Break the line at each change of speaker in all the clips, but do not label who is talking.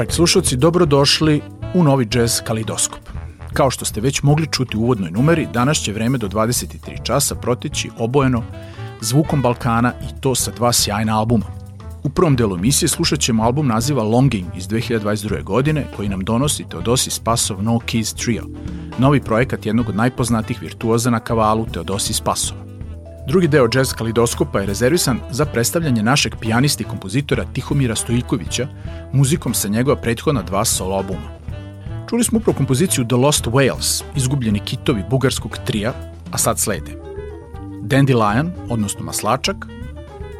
Dragi slušalci, dobrodošli u novi jazz kalidoskop. Kao što ste već mogli čuti u uvodnoj numeri, danas će vreme do 23 časa proteći obojeno zvukom Balkana i to sa dva sjajna albuma. U prvom delu emisije slušat ćemo album naziva Longing iz 2022. godine koji nam donosi Teodosi Spasov No Keys Trio, novi projekat jednog od najpoznatijih virtuoza na kavalu Teodosi Spasova. Drugi deo jazz kalidoskopa je rezervisan za predstavljanje našeg pijanisti i kompozitora Tihomira Stojikovića muzikom sa njegova prethodna dva solo albuma. Čuli smo upravo kompoziciju The Lost Whales, izgubljeni kitovi bugarskog trija, a sad slede Dandelion, odnosno maslačak,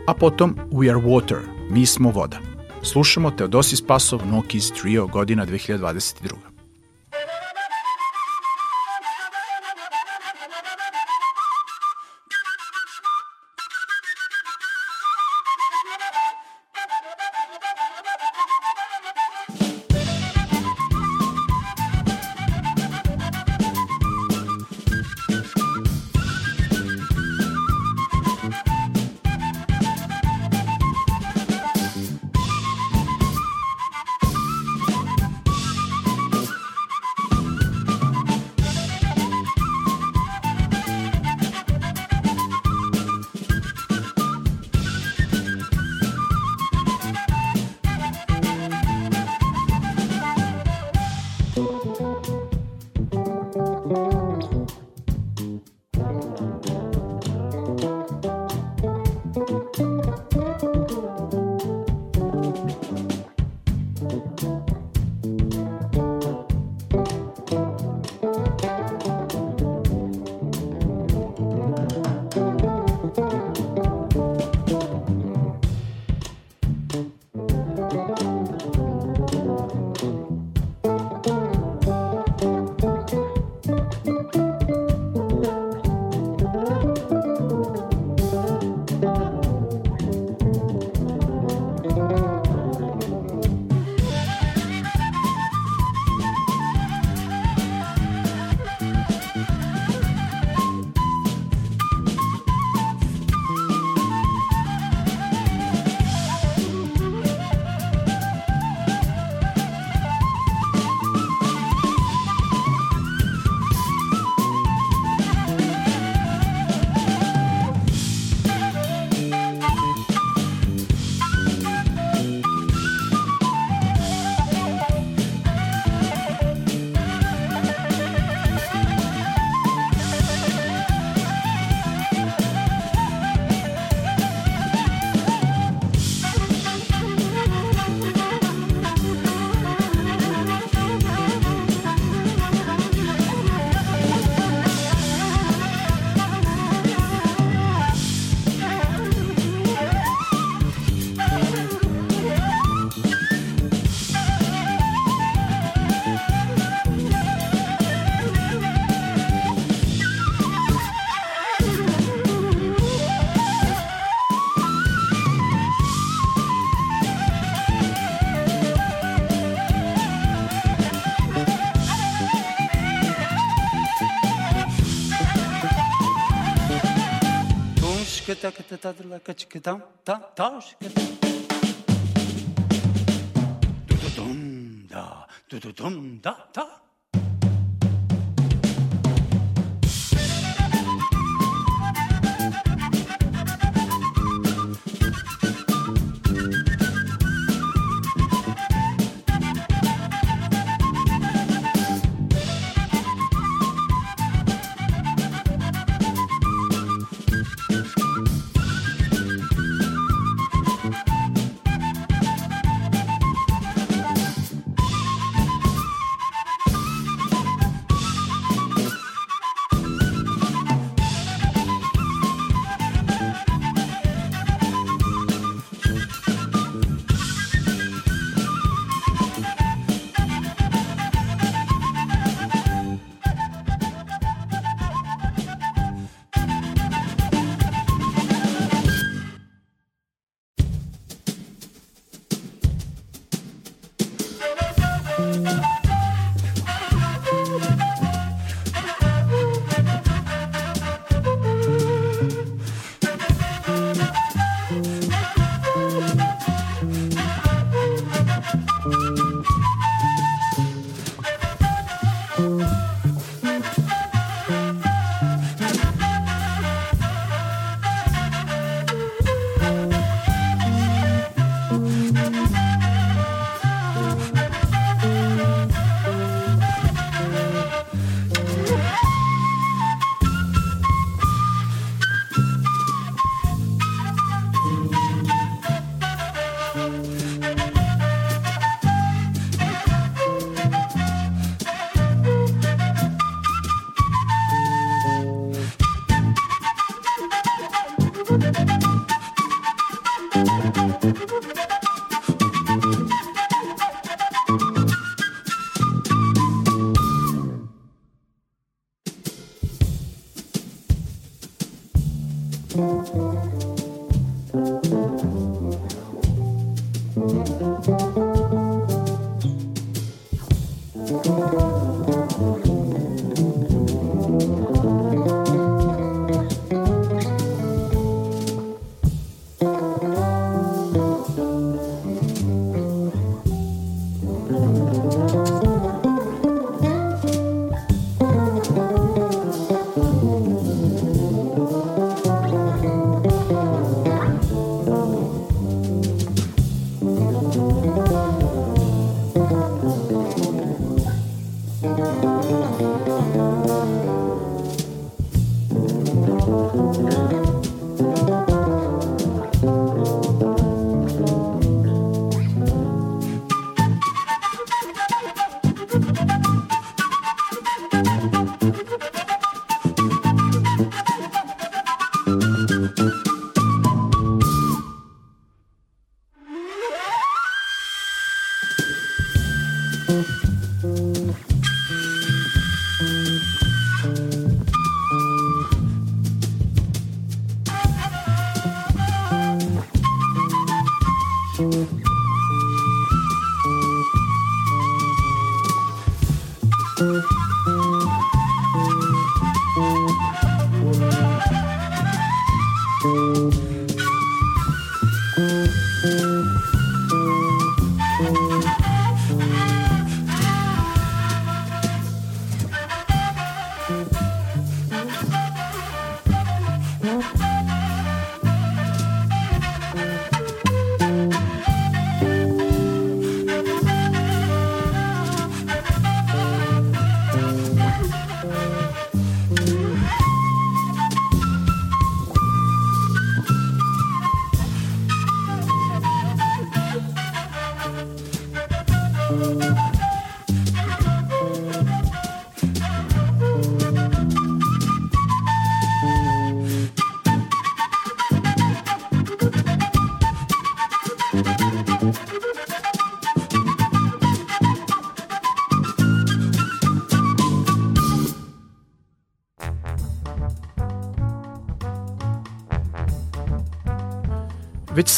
a potom We Are Water, Mi smo voda. Slušamo Teodosis Pasov Nokis Trio godina 2022.
Do do dum da, do do dum da da.
Već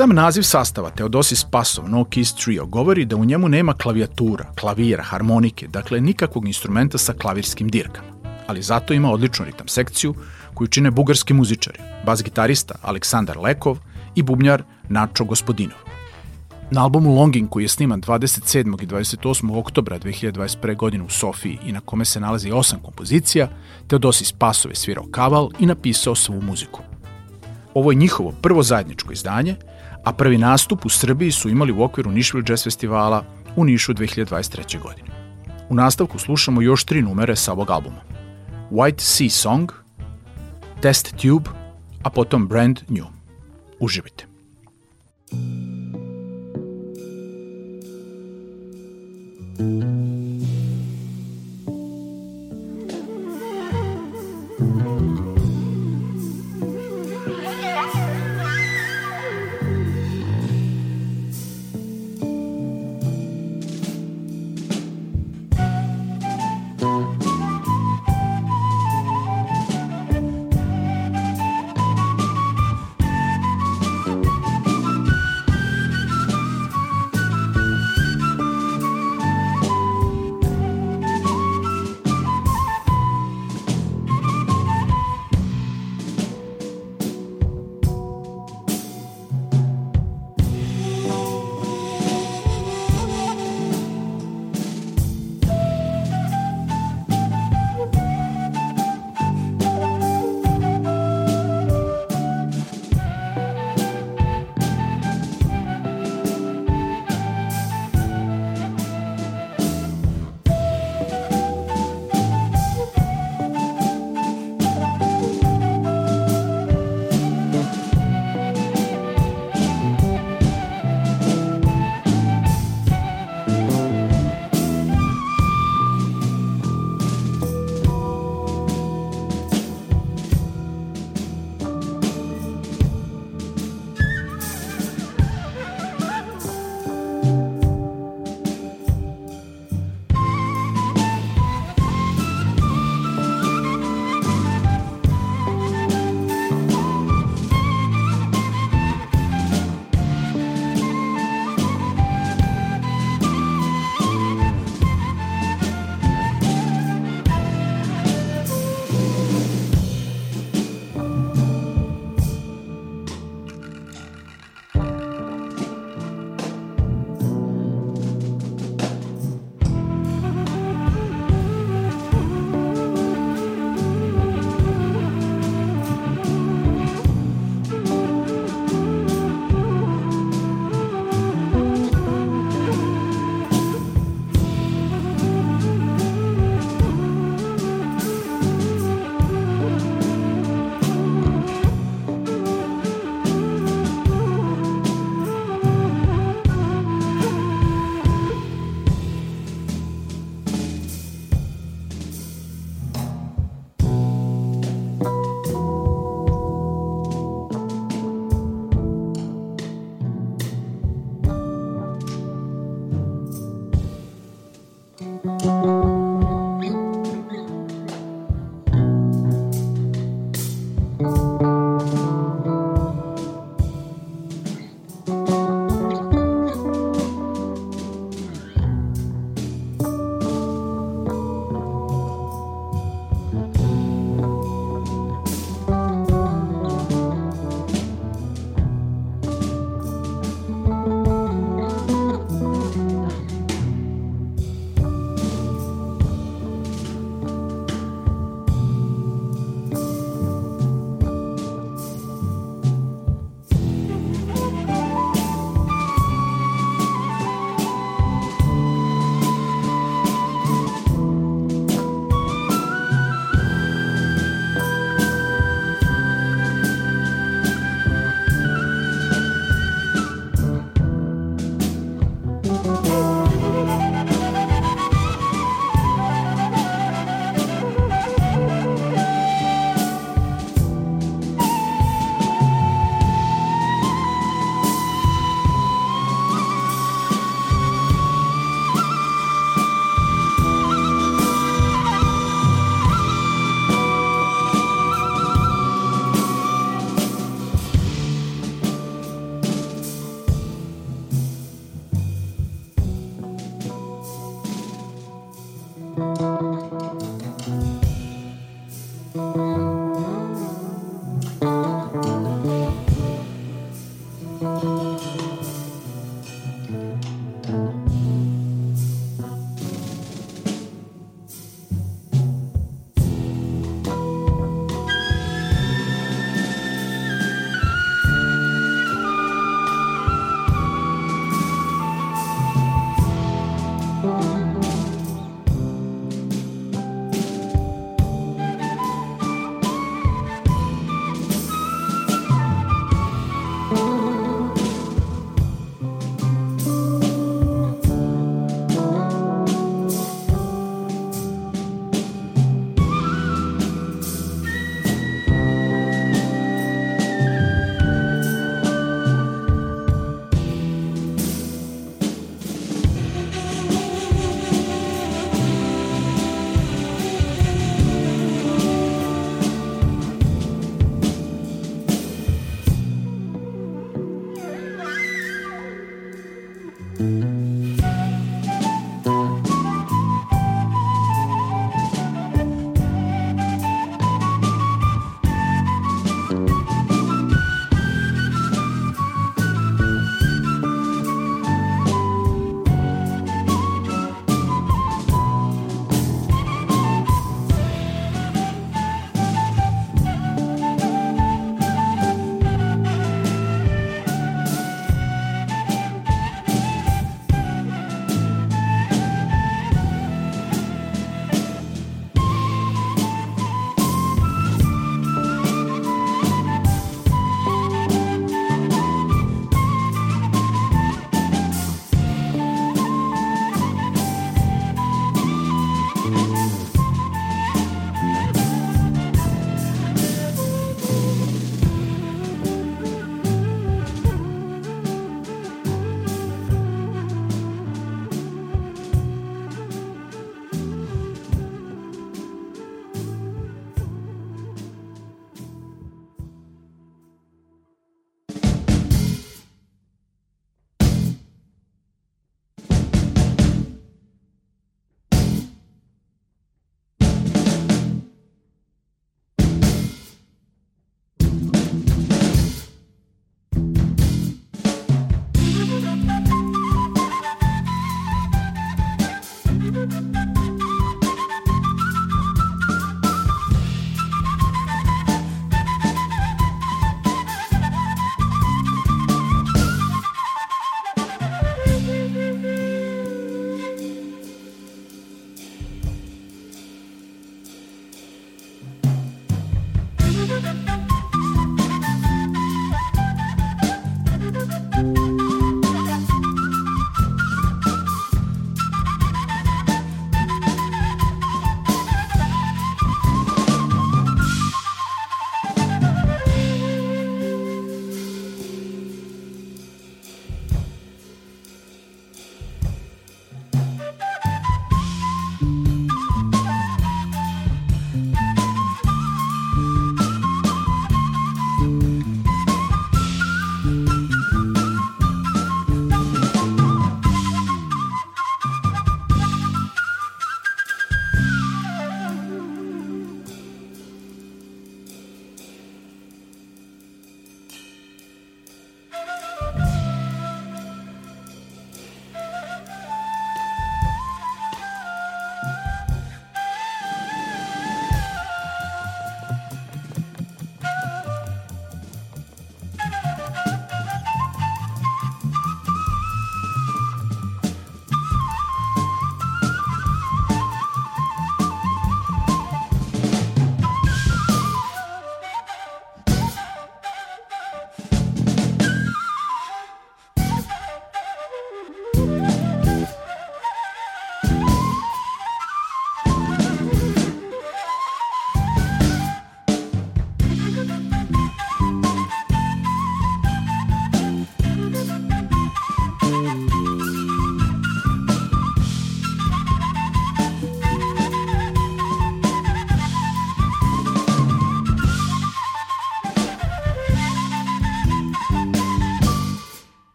sam naziv sastava Teodosis Pasov No Keys Trio govori da u njemu nema klavijatura, klavira, harmonike, dakle nikakvog instrumenta sa klavirskim dirkama. Ali zato ima odličnu ritam sekciju koju čine bugarski muzičari, bas-gitarista Aleksandar Lekov i bubnjar Načo Gospodinov. Na albumu Longing koji je sniman 27. i 28. oktobra 2021. godine u Sofiji i na kome se nalazi osam kompozicija, Teodosis Pasov je svirao kaval i napisao svu muziku. Ovo je njihovo prvo zajedničko izdanje, a prvi nastup u Srbiji su imali u okviru Nišville Jazz Festivala u Nišu 2023. godine. U nastavku slušamo još tri numere sa ovog albuma. White Sea Song, Test Tube, a potom Brand New. Uživajte.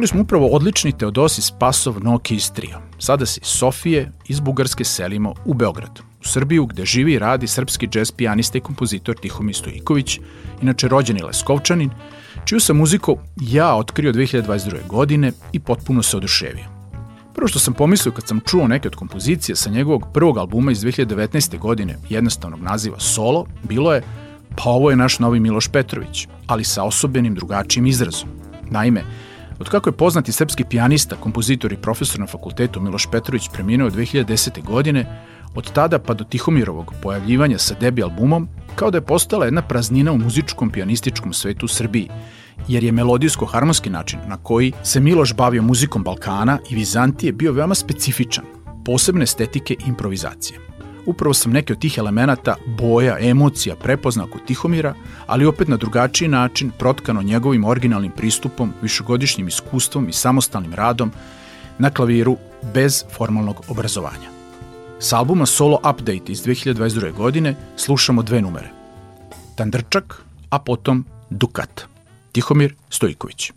Čuli smo upravo odlični Teodosis Pasov Noki iz Trija. Sada se iz Sofije iz Bugarske selimo u Beograd, u Srbiju gde živi i radi srpski džez pijanista i kompozitor Tihomir Stojiković, inače rođeni Leskovčanin, čiju sam muziku ja otkrio 2022. godine i potpuno se oduševio. Prvo što sam pomislio kad sam čuo neke od kompozicije sa njegovog prvog albuma iz 2019. godine, jednostavnog naziva Solo, bilo je pa ovo je naš novi Miloš Petrović, ali sa osobenim drugačijim izrazom. Naime, od kako je poznati srpski pijanista, kompozitor i profesor na fakultetu Miloš Petrović preminuo 2010. godine, od tada pa do Tihomirovog pojavljivanja sa debi albumom, kao da je postala jedna praznina u muzičkom pianističkom svetu u Srbiji, jer je melodijsko-harmonski način na koji se Miloš bavio muzikom Balkana i Vizantije bio veoma specifičan, posebne estetike i improvizacije. Upravo sam neke od tih elemenata, boja, emocija prepoznao kod Tihomira, ali opet na drugačiji način protkano njegovim originalnim pristupom, višegodišnjim iskustvom i samostalnim radom na klaviru bez formalnog obrazovanja. S albuma Solo Update iz 2022. godine slušamo dve numere. Tandrčak, a potom Dukat. Tihomir Stojiković.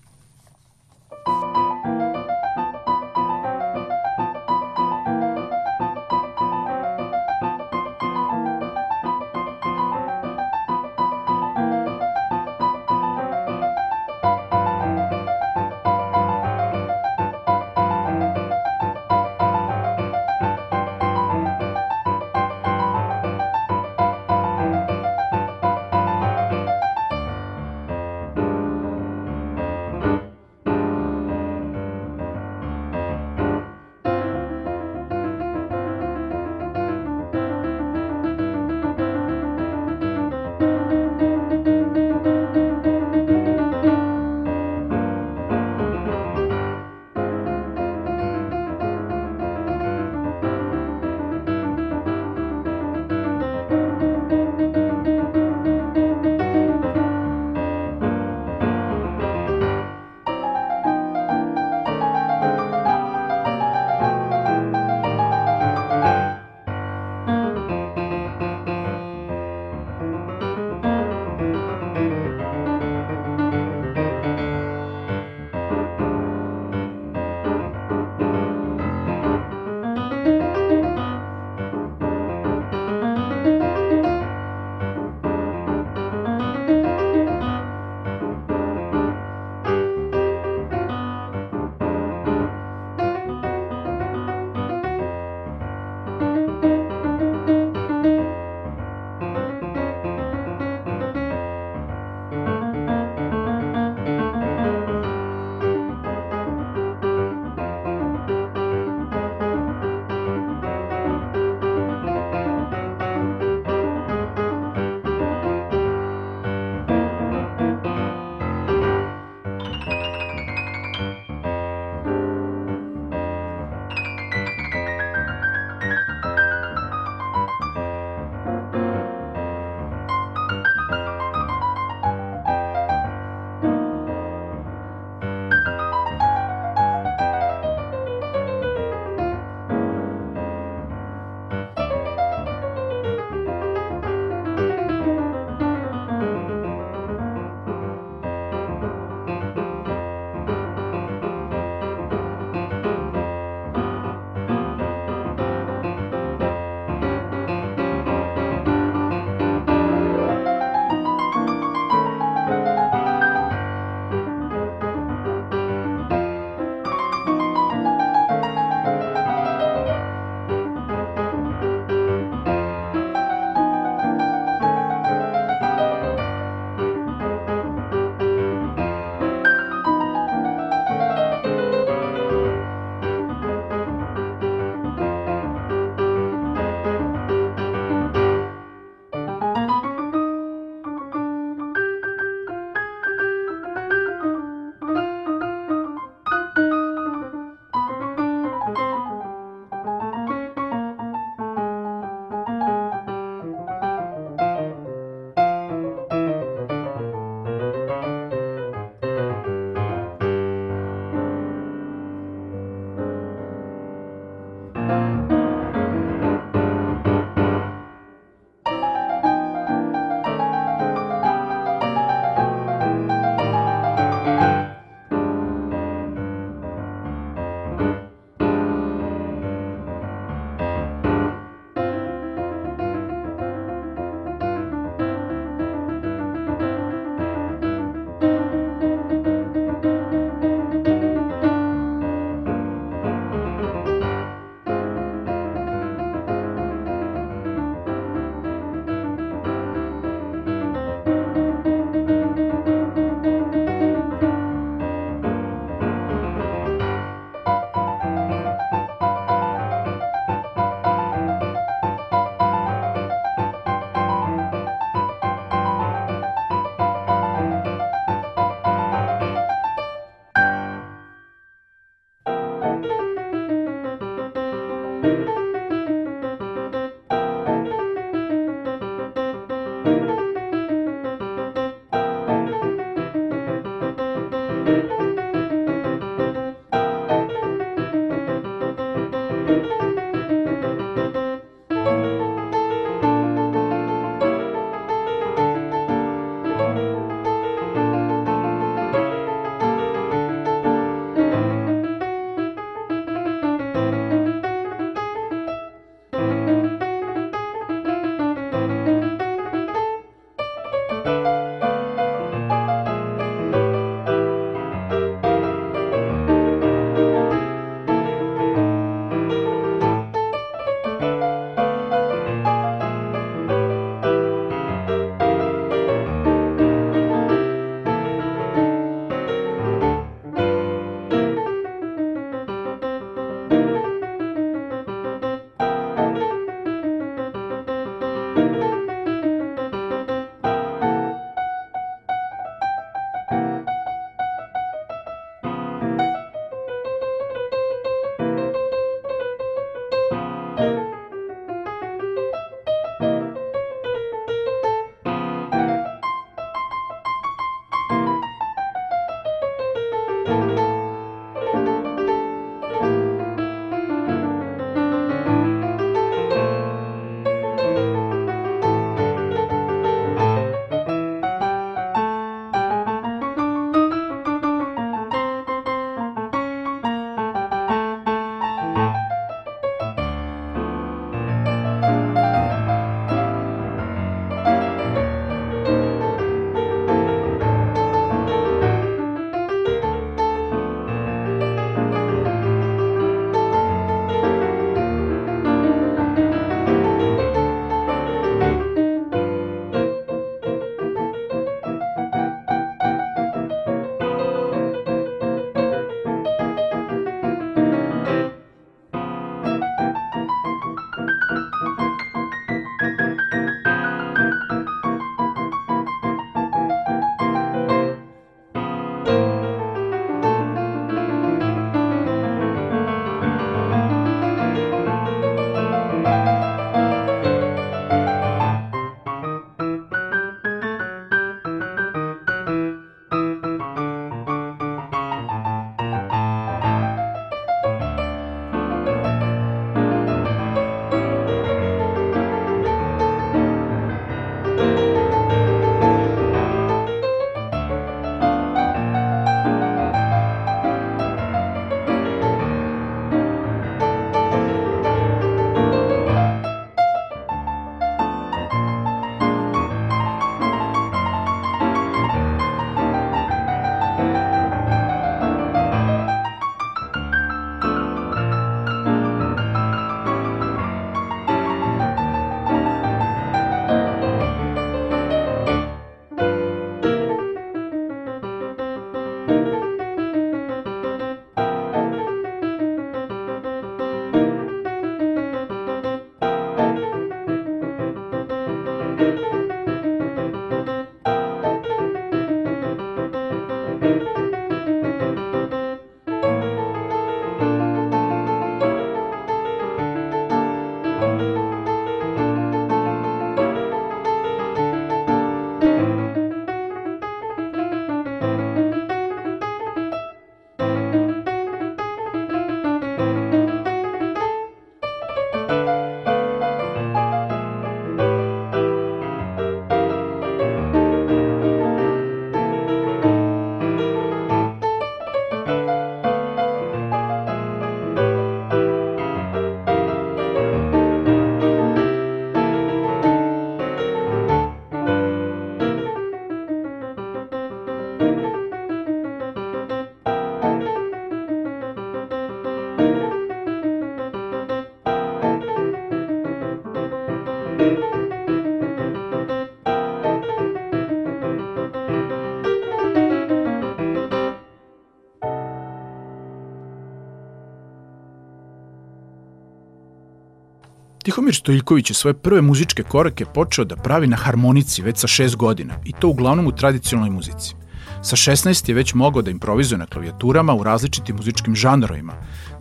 Tihomir Stojiljković je svoje prve muzičke korake počeo da pravi na harmonici već sa šest godina i to uglavnom u tradicionalnoj muzici. Sa 16 je već mogao da improvizuje na klavijaturama u različitim muzičkim žanrovima,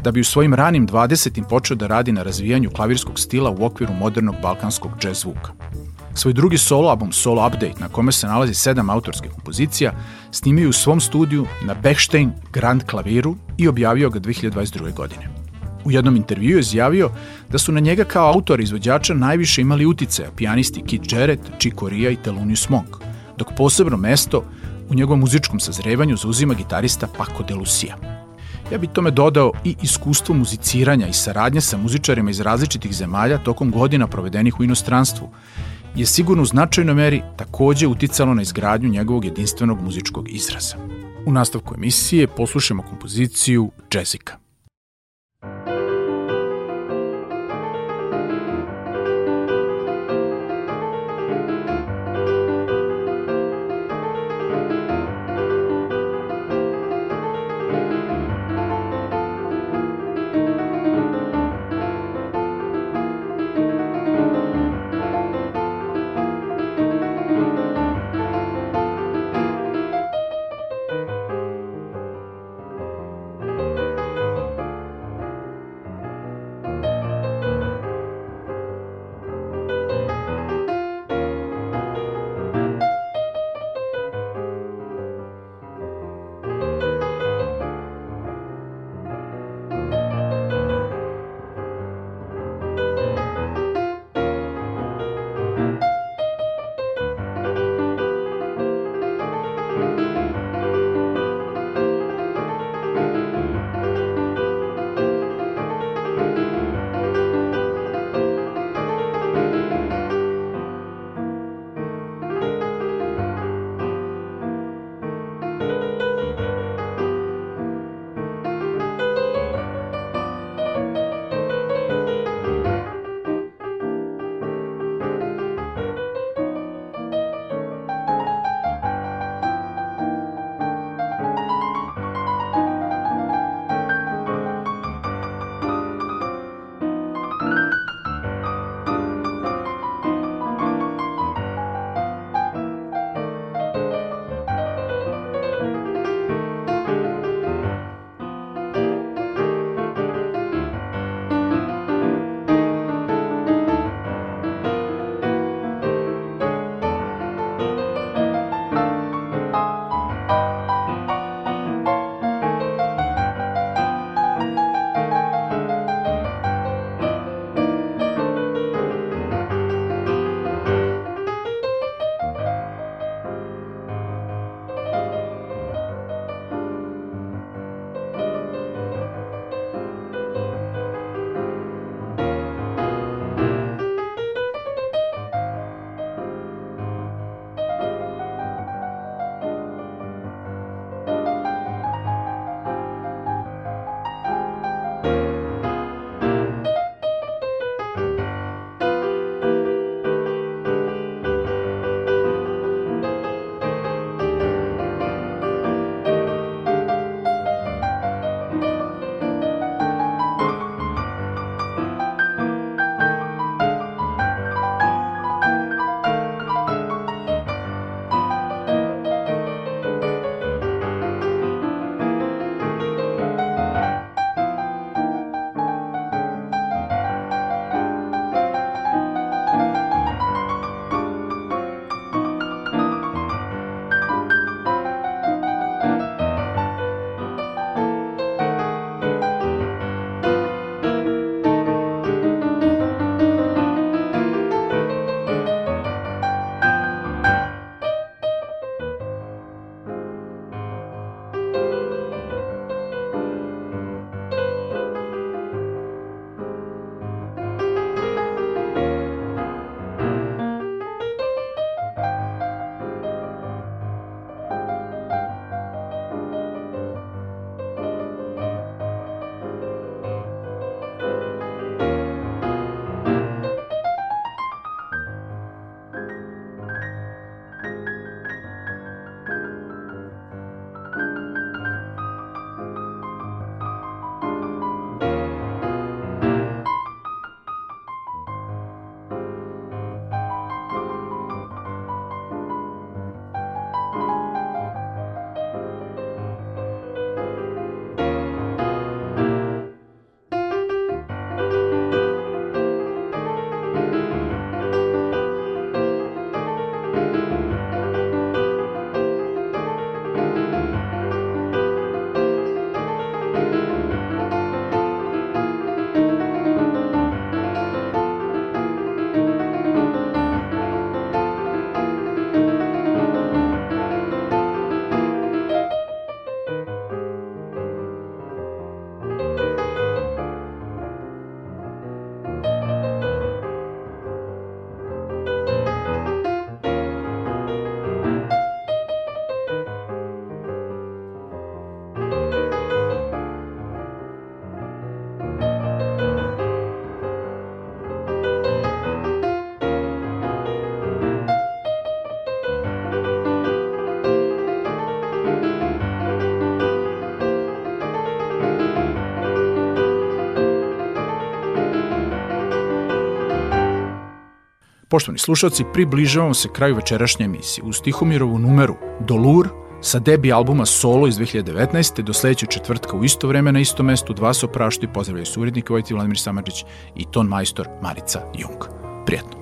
da bi u svojim ranim 20. počeo da radi na razvijanju klavirskog stila u okviru modernog balkanskog jazz zvuka. Svoj drugi solo album Solo Update, na kome se nalazi sedam autorskih kompozicija, snimio u svom studiju na Bechstein Grand klaviru i objavio ga 2022. godine. U jednom intervju je izjavio da su na njega kao autor izvođača najviše imali uticaja pijanisti Kit Jarrett, Chick Corea i Thelonious Monk, dok posebno mesto u njegovom muzičkom sazrevanju zauzima gitarista Paco de Lucia. Ja bih tome dodao i iskustvo muziciranja i saradnje sa muzičarima iz različitih zemalja tokom godina provedenih u inostranstvu, je sigurno u značajnoj meri takođe uticalo na izgradnju njegovog jedinstvenog muzičkog izraza. U nastavku emisije poslušamo kompoziciju Jessica. Poštovani slušalci, približavamo se kraju večerašnje emisije. U Stihomirovu numeru Dolur sa debi albuma Solo iz 2019. do sledećeg četvrtka u isto vreme na isto mestu dva se opraštu i pozdravljaju su urednik Vojti Vladimir Samadžić i ton majstor Marica Jung. Prijetno.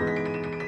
Música